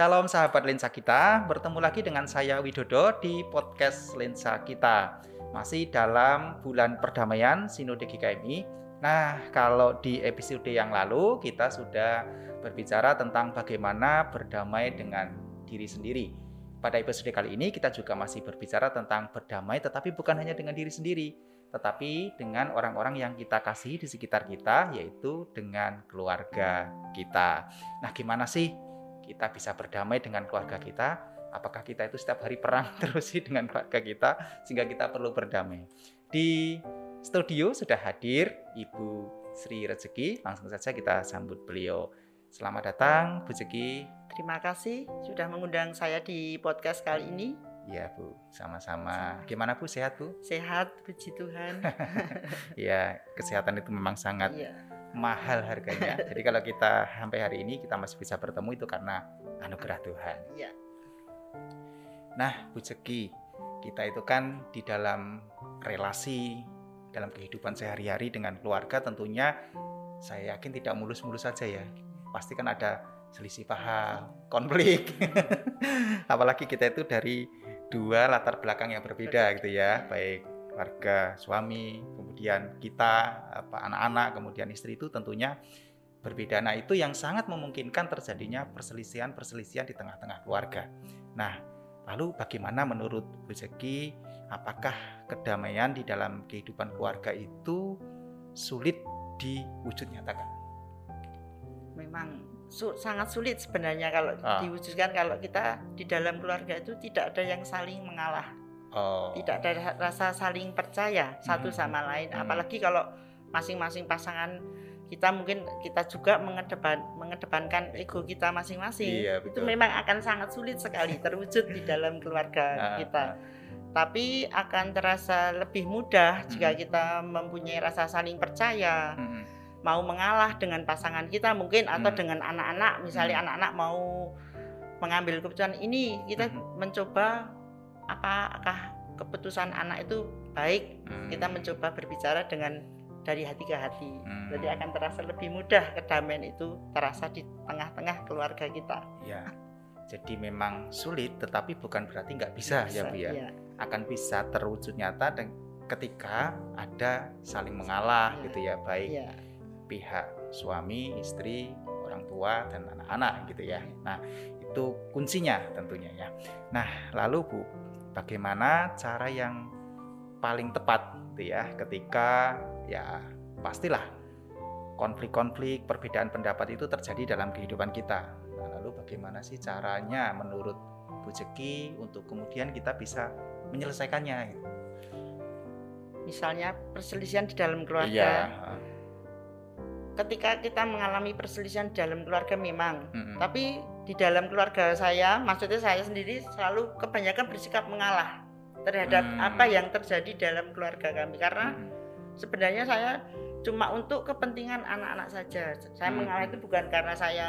Shalom sahabat lensa kita, bertemu lagi dengan saya Widodo di podcast Lensa Kita. Masih dalam bulan perdamaian Sinode GKMI. Nah, kalau di episode yang lalu kita sudah berbicara tentang bagaimana berdamai dengan diri sendiri. Pada episode kali ini kita juga masih berbicara tentang berdamai tetapi bukan hanya dengan diri sendiri, tetapi dengan orang-orang yang kita kasih di sekitar kita, yaitu dengan keluarga kita. Nah, gimana sih kita bisa berdamai dengan keluarga kita. Apakah kita itu setiap hari perang terus sih dengan keluarga kita sehingga kita perlu berdamai. Di studio sudah hadir Ibu Sri Rezeki. Langsung saja kita sambut beliau. Selamat datang Bu Rezeki. Terima kasih sudah mengundang saya di podcast kali ini. Ya Bu, sama-sama. Gimana Bu, sehat Bu? Sehat, puji Tuhan. ya, kesehatan itu memang sangat ya mahal harganya. Jadi kalau kita sampai hari ini kita masih bisa bertemu itu karena anugerah Tuhan. Iya. Nah, Bu Jeki, kita itu kan di dalam relasi dalam kehidupan sehari-hari dengan keluarga tentunya saya yakin tidak mulus-mulus saja ya. Pasti kan ada selisih paham, konflik. Apalagi kita itu dari dua latar belakang yang berbeda gitu ya, baik keluarga suami, kemudian kita, apa anak-anak, kemudian istri itu tentunya berbeda. Nah, itu yang sangat memungkinkan terjadinya perselisihan-perselisihan di tengah-tengah keluarga. Nah, lalu bagaimana menurut Bu Zeki, apakah kedamaian di dalam kehidupan keluarga itu sulit diwujud nyatakan? Memang su sangat sulit sebenarnya kalau ah. diwujudkan kalau kita di dalam keluarga itu tidak ada yang saling mengalah Oh. Tidak ada rasa saling percaya satu hmm. sama lain. Hmm. Apalagi kalau masing-masing pasangan kita mungkin kita juga mengedepan, mengedepankan ego kita masing-masing. Iya, itu memang akan sangat sulit sekali terwujud di dalam keluarga ah, kita. Ah. Tapi akan terasa lebih mudah jika hmm. kita mempunyai rasa saling percaya. Mau mengalah dengan pasangan kita mungkin atau dengan anak-anak, misalnya anak-anak mau mengambil keputusan ini, kita mencoba apakah keputusan anak itu baik hmm. kita mencoba berbicara dengan dari hati ke hati hmm. jadi akan terasa lebih mudah kedamaian itu terasa di tengah-tengah keluarga kita ya jadi memang sulit tetapi bukan berarti nggak bisa, bisa ya Bu ya. ya akan bisa terwujud nyata dan ketika ada saling mengalah ya. gitu ya baik ya. pihak suami istri orang tua dan anak-anak gitu ya nah itu kuncinya tentunya ya nah lalu Bu bagaimana cara yang paling tepat gitu ya ketika ya pastilah konflik-konflik perbedaan pendapat itu terjadi dalam kehidupan kita. Nah, lalu bagaimana sih caranya menurut Bu Jeki untuk kemudian kita bisa menyelesaikannya? Gitu? Misalnya perselisihan di dalam keluarga. Iya. Ketika kita mengalami perselisihan di dalam keluarga memang, mm -hmm. tapi di dalam keluarga saya, maksudnya saya sendiri selalu kebanyakan bersikap mengalah terhadap hmm. apa yang terjadi dalam keluarga kami karena hmm. sebenarnya saya cuma untuk kepentingan anak-anak saja. Saya hmm. mengalah itu bukan karena saya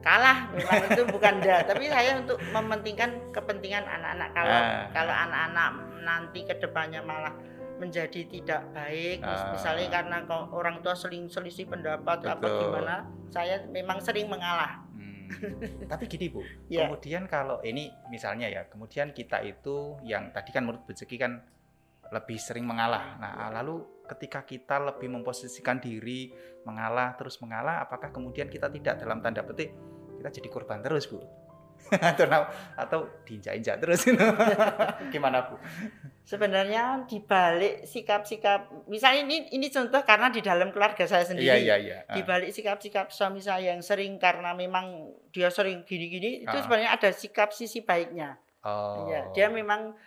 kalah, memang itu bukan dah, tapi saya untuk mementingkan kepentingan anak-anak. Kalau ah. kalau anak-anak nanti ke depannya malah menjadi tidak baik, ah. misalnya karena orang tua seling selisih pendapat Betul. apa gimana, saya memang sering mengalah tapi gini Bu, yeah. kemudian kalau ini misalnya ya, kemudian kita itu yang tadi kan menurut rezeki kan lebih sering mengalah. Nah, lalu ketika kita lebih memposisikan diri mengalah terus mengalah, apakah kemudian kita tidak dalam tanda petik kita jadi korban terus Bu? atau atau diinjak-injak terus gimana Bu? Sebenarnya di balik sikap-sikap misalnya ini ini contoh karena di dalam keluarga saya sendiri. Iya, iya, iya. Di balik sikap-sikap suami saya yang sering karena memang dia sering gini-gini itu sebenarnya ada sikap sisi baiknya. Oh. Ya, dia memang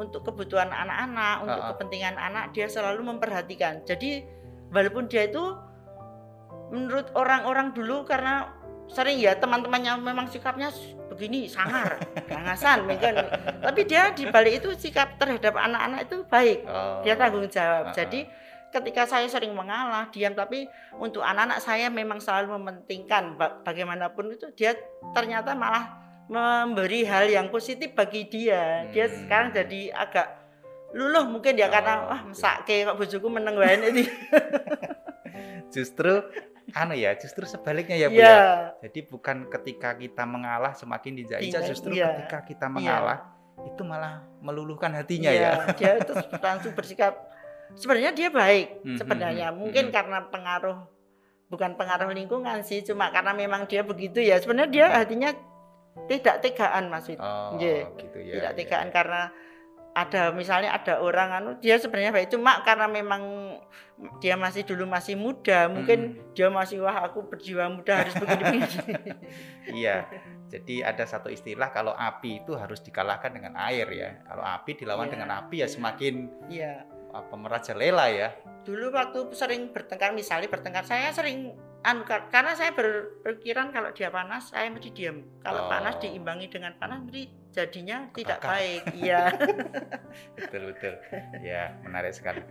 untuk kebutuhan anak-anak, untuk uh, kepentingan anak dia selalu memperhatikan. Jadi walaupun dia itu menurut orang-orang dulu karena sering ya teman-temannya memang sikapnya begini sangar gangasan mungkin tapi dia di balik itu sikap terhadap anak-anak itu baik oh. dia tanggung jawab uh -huh. jadi ketika saya sering mengalah diam tapi untuk anak-anak saya memang selalu mementingkan bagaimanapun itu dia ternyata malah memberi hal yang positif bagi dia hmm. dia sekarang jadi agak luluh mungkin dia oh, karena wah masak kayak kok bojoku meneng ini justru anu ya, justru sebaliknya ya Bu ya. ya. Jadi bukan ketika kita mengalah semakin diinjak justru ya. ketika kita iya. mengalah ya. itu malah meluluhkan hatinya ya. ya. Dia itu langsung bersikap sebenarnya dia baik hmm, sebenarnya. Hmm, Mungkin hmm. karena pengaruh bukan pengaruh lingkungan sih, cuma karena memang dia begitu ya. Sebenarnya dia hatinya tidak tegaan Mas Oh, gitu ya. Tidak ya, tegaan ya. karena ada misalnya ada orang anu dia sebenarnya baik cuma karena memang dia masih dulu masih muda mungkin hmm. dia masih wah aku berjiwa muda harus begini iya jadi ada satu istilah kalau api itu harus dikalahkan dengan air ya. Kalau api dilawan yeah. dengan api ya semakin iya. apa merajalela ya. Dulu waktu sering bertengkar misalnya bertengkar saya sering anu karena saya berpikiran kalau dia panas saya mesti diam. Kalau oh. panas diimbangi dengan panas mesti jadinya tidak baik. Iya. Betul betul. Ya menarik sekali.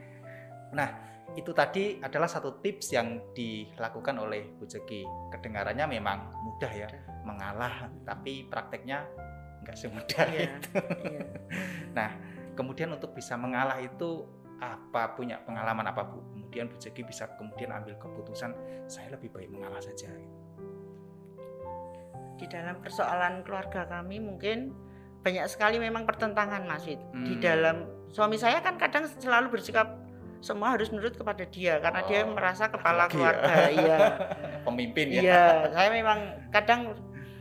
Nah itu tadi adalah satu tips yang dilakukan oleh Bu Jeki kedengarannya memang mudah ya mengalah tapi prakteknya nggak semudah iya, itu. iya. nah kemudian untuk bisa mengalah itu apa punya pengalaman apa Bu? Kemudian Bu Jeki bisa kemudian ambil keputusan saya lebih baik mengalah saja. Di dalam persoalan keluarga kami mungkin banyak sekali memang pertentangan Mas hmm. di dalam suami saya kan kadang selalu bersikap semua harus menurut kepada dia karena oh, dia merasa kepala ya. keluarga ya. iya pemimpin ya iya saya memang kadang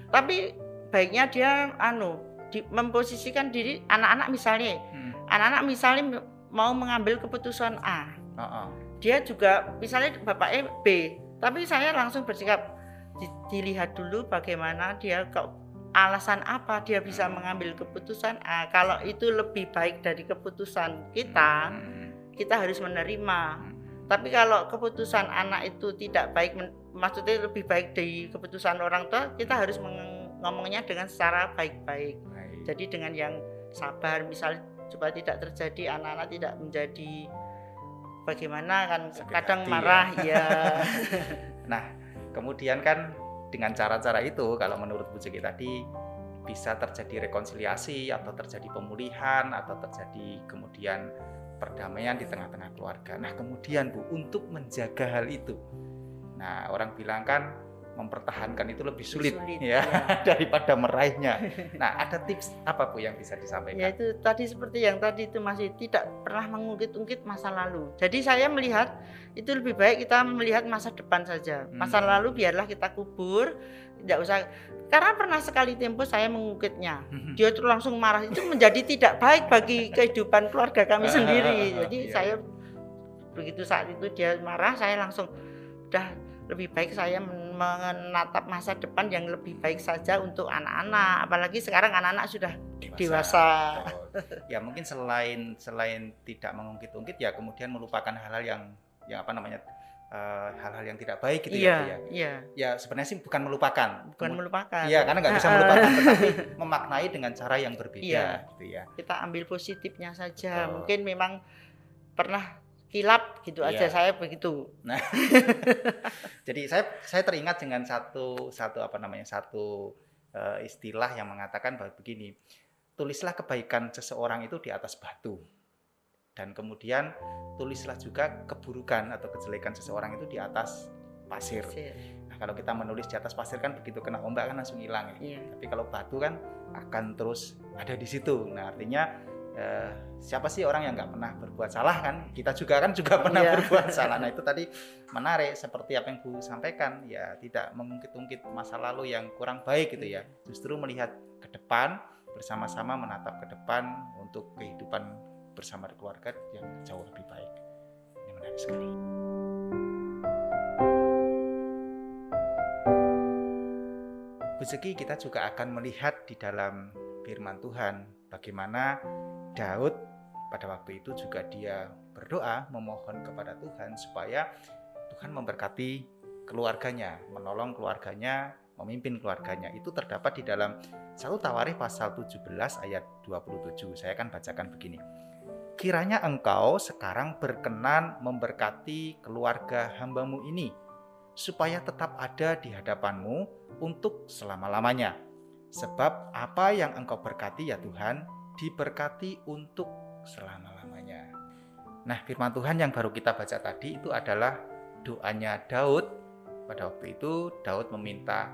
tapi baiknya dia anu di, memposisikan diri anak-anak misalnya hmm. anak-anak hmm. misalnya mau mengambil keputusan A uh -uh dia juga misalnya bapaknya B tapi saya langsung bersikap di, dilihat dulu bagaimana dia kok alasan apa dia bisa mengambil keputusan A kalau itu lebih baik dari keputusan kita hmm. Kita harus menerima hmm. tapi kalau keputusan anak itu tidak baik maksudnya lebih baik dari keputusan orang tua kita harus ngomongnya dengan secara baik-baik jadi dengan yang sabar misalnya supaya tidak terjadi anak-anak tidak menjadi bagaimana kan Sakit kadang hati, ya. marah ya. ya. nah, kemudian kan dengan cara-cara itu kalau menurut Bu Jeki tadi bisa terjadi rekonsiliasi atau terjadi pemulihan atau terjadi kemudian perdamaian di tengah-tengah keluarga. Nah, kemudian Bu untuk menjaga hal itu. Nah, orang bilang kan mempertahankan itu lebih sulit, sulit ya, ya daripada meraihnya. Nah, ada tips apa Bu yang bisa disampaikan? Ya itu tadi seperti yang tadi itu masih tidak pernah mengungkit-ungkit masa lalu. Jadi saya melihat itu lebih baik kita melihat masa depan saja. Masa hmm. lalu biarlah kita kubur, tidak usah karena pernah sekali tempo saya mengungkitnya. Hmm. Dia tuh langsung marah itu menjadi tidak baik bagi kehidupan keluarga kami sendiri. Jadi iya. saya begitu saat itu dia marah, saya langsung udah lebih baik saya menatap masa depan yang lebih baik saja untuk anak-anak apalagi sekarang anak-anak sudah dewasa, dewasa. ya mungkin selain selain tidak mengungkit-ungkit ya kemudian melupakan hal-hal yang yang apa namanya eh, hal-hal uh, yang tidak baik gitu iya, ya, ya. Iya. Ya sebenarnya sih bukan melupakan. Bukan melupakan. Iya, karena nggak bisa melupakan, tetapi memaknai dengan cara yang berbeda, iya. gitu ya. Kita ambil positifnya saja. Oh. Mungkin memang pernah kilap gitu iya. aja saya begitu. Nah, jadi saya saya teringat dengan satu satu apa namanya satu uh, istilah yang mengatakan bahwa begini, tulislah kebaikan seseorang itu di atas batu dan kemudian tulislah juga keburukan atau kejelekan seseorang itu di atas pasir. pasir. Nah, kalau kita menulis di atas pasir kan begitu kena ombak kan langsung hilang ya. Iya. Tapi kalau batu kan akan terus ada di situ. Nah, artinya eh, siapa sih orang yang nggak pernah berbuat salah kan? Kita juga kan juga pernah yeah. berbuat salah. Nah itu tadi menarik seperti apa yang Bu sampaikan ya tidak mengungkit-ungkit masa lalu yang kurang baik gitu ya. Justru melihat ke depan bersama-sama menatap ke depan untuk kehidupan bersama keluarga yang jauh lebih baik. Ini menarik sekali. Bu Zeki kita juga akan melihat di dalam firman Tuhan bagaimana Daud pada waktu itu juga dia berdoa memohon kepada Tuhan supaya Tuhan memberkati keluarganya, menolong keluarganya, memimpin keluarganya. Itu terdapat di dalam satu Tawarikh pasal 17 ayat 27. Saya akan bacakan begini. Kiranya engkau sekarang berkenan memberkati keluarga hambamu ini, supaya tetap ada di hadapanmu untuk selama-lamanya. Sebab apa yang engkau berkati ya Tuhan, diberkati untuk selama-lamanya. Nah, firman Tuhan yang baru kita baca tadi itu adalah doanya Daud pada waktu itu Daud meminta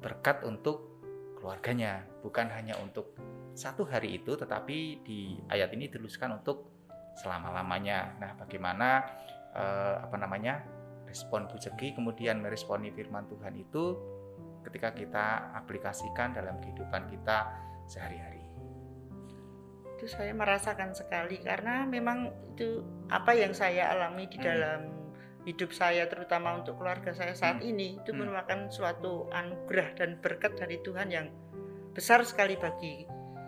berkat untuk keluarganya, bukan hanya untuk satu hari itu, tetapi di ayat ini dituliskan untuk selama-lamanya. Nah, bagaimana eh, apa namanya respon Bu Jeki kemudian meresponi firman Tuhan itu ketika kita aplikasikan dalam kehidupan kita sehari-hari. Itu saya merasakan sekali karena memang itu apa yang saya alami di hmm. dalam hidup saya terutama untuk keluarga saya saat hmm. ini itu hmm. merupakan suatu anugerah dan berkat dari Tuhan yang besar sekali bagi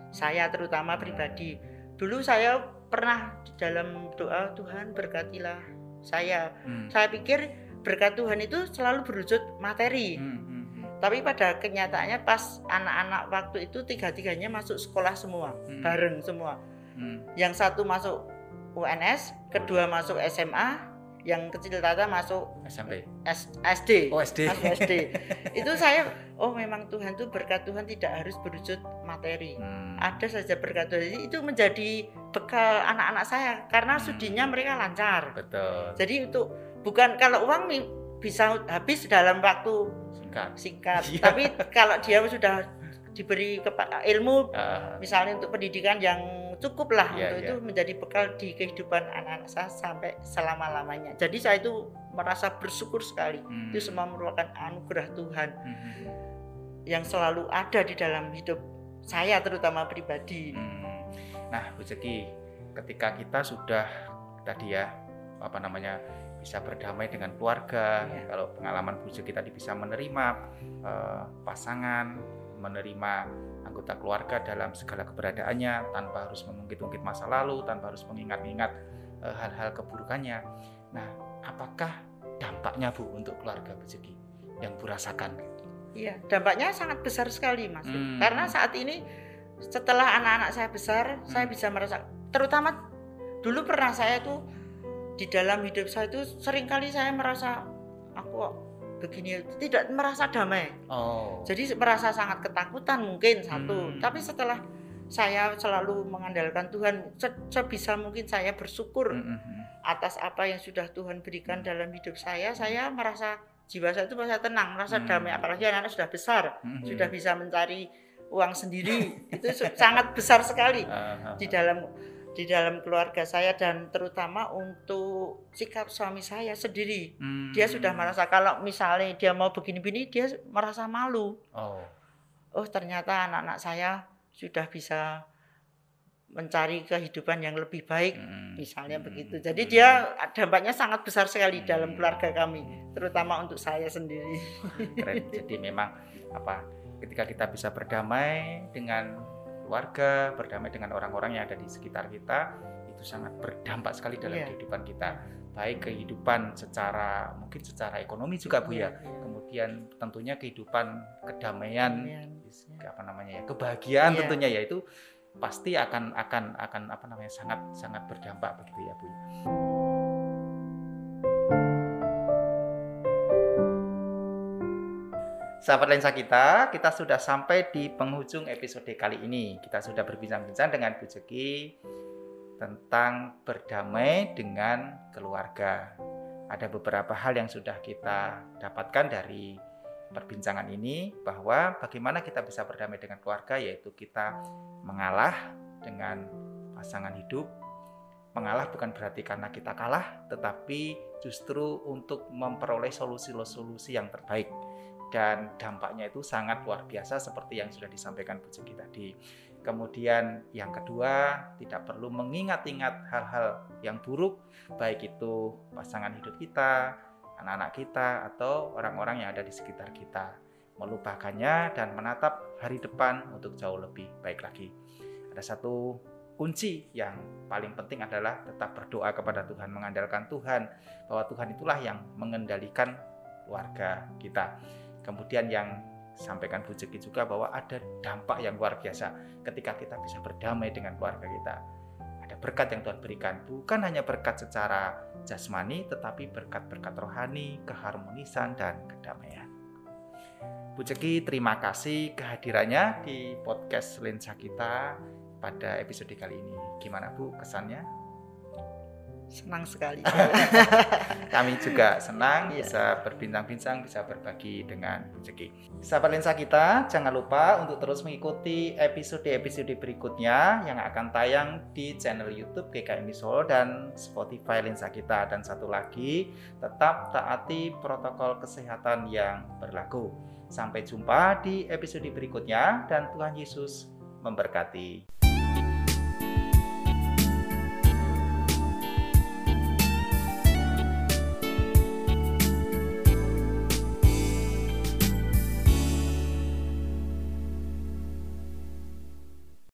saya terutama pribadi. Dulu saya pernah di dalam doa Tuhan berkatilah saya. Hmm. Saya pikir berkat Tuhan itu selalu berwujud materi. Hmm. Tapi pada kenyataannya pas anak-anak waktu itu tiga-tiganya masuk sekolah semua, hmm. bareng semua. Hmm. Yang satu masuk UNS, kedua masuk SMA, yang kecil tata masuk SMP S, SD oh SD SD itu saya oh memang Tuhan tuh berkat Tuhan tidak harus berwujud materi hmm. ada saja berkat Tuhan itu menjadi bekal anak-anak saya karena hmm. studinya mereka lancar betul jadi untuk bukan kalau uang bisa habis dalam waktu singkat singkat iya. tapi kalau dia sudah diberi ilmu uh. misalnya untuk pendidikan yang cukup lah yeah, untuk yeah. itu menjadi bekal di kehidupan anak-anak saya sampai selama-lamanya. Jadi saya itu merasa bersyukur sekali. Hmm. Itu semua merupakan anugerah Tuhan hmm. yang selalu ada di dalam hidup saya terutama pribadi. Hmm. Nah, Bu Zeki, ketika kita sudah tadi ya apa namanya bisa berdamai dengan keluarga, yeah. kalau pengalaman Bu Zeki tadi bisa menerima uh, pasangan, menerima anggota keluarga dalam segala keberadaannya tanpa harus mengungkit-ungkit masa lalu, tanpa harus mengingat-ingat uh, hal-hal keburukannya. Nah, apakah dampaknya Bu untuk keluarga Bezeki yang Bu rasakan? Iya, dampaknya sangat besar sekali Mas. Hmm. Karena saat ini setelah anak-anak saya besar, hmm. saya bisa merasa terutama dulu pernah saya tuh di dalam hidup saya itu sering kali saya merasa aku begini tidak merasa damai. Oh. Jadi merasa sangat ketakutan mungkin satu. Hmm. Tapi setelah saya selalu mengandalkan Tuhan, sebisa mungkin saya bersyukur hmm, hmm, hmm. atas apa yang sudah Tuhan berikan dalam hidup saya. Saya merasa jiwa saya itu merasa tenang, merasa hmm. damai. Apalagi anak-anak sudah besar, hmm. sudah bisa mencari uang sendiri. itu sangat besar sekali di dalam di dalam keluarga saya dan terutama untuk sikap suami saya sendiri. Hmm. Dia sudah merasa kalau misalnya dia mau begini-begini dia merasa malu. Oh. Oh, ternyata anak-anak saya sudah bisa mencari kehidupan yang lebih baik hmm. misalnya hmm. begitu. Jadi hmm. dia dampaknya sangat besar sekali hmm. dalam keluarga kami, terutama untuk saya sendiri. Keren. Jadi memang apa ketika kita bisa berdamai dengan keluarga, berdamai dengan orang-orang yang ada di sekitar kita, itu sangat berdampak sekali dalam yeah. kehidupan kita. Baik kehidupan secara mungkin secara ekonomi juga Bu ya. Yeah. Kemudian tentunya kehidupan kedamaian, yeah. apa namanya ya, kebahagiaan yeah. tentunya ya itu pasti akan akan akan apa namanya sangat sangat berdampak begitu ya Bu. Sahabat lensa kita, kita sudah sampai di penghujung episode kali ini. Kita sudah berbincang-bincang dengan Bu Jeki tentang berdamai dengan keluarga. Ada beberapa hal yang sudah kita dapatkan dari perbincangan ini bahwa bagaimana kita bisa berdamai dengan keluarga yaitu kita mengalah dengan pasangan hidup. Mengalah bukan berarti karena kita kalah, tetapi justru untuk memperoleh solusi-solusi yang terbaik dan dampaknya itu sangat luar biasa seperti yang sudah disampaikan Bu Jeki tadi. Kemudian yang kedua, tidak perlu mengingat-ingat hal-hal yang buruk, baik itu pasangan hidup kita, anak-anak kita, atau orang-orang yang ada di sekitar kita. Melupakannya dan menatap hari depan untuk jauh lebih baik lagi. Ada satu kunci yang paling penting adalah tetap berdoa kepada Tuhan, mengandalkan Tuhan, bahwa Tuhan itulah yang mengendalikan keluarga kita. Kemudian yang sampaikan Bu Jeki juga bahwa ada dampak yang luar biasa ketika kita bisa berdamai dengan keluarga kita. Ada berkat yang Tuhan berikan, bukan hanya berkat secara jasmani, tetapi berkat-berkat rohani, keharmonisan, dan kedamaian. Bu Jeki, terima kasih kehadirannya di podcast Lensa kita pada episode kali ini. Gimana Bu kesannya? Senang sekali. Kami juga senang yeah. bisa berbincang-bincang, bisa berbagi dengan rezeki. Sahabat lensa kita, jangan lupa untuk terus mengikuti episode-episode berikutnya yang akan tayang di channel YouTube GKMI Solo dan Spotify lensa kita. Dan satu lagi, tetap taati protokol kesehatan yang berlaku. Sampai jumpa di episode berikutnya dan Tuhan Yesus memberkati.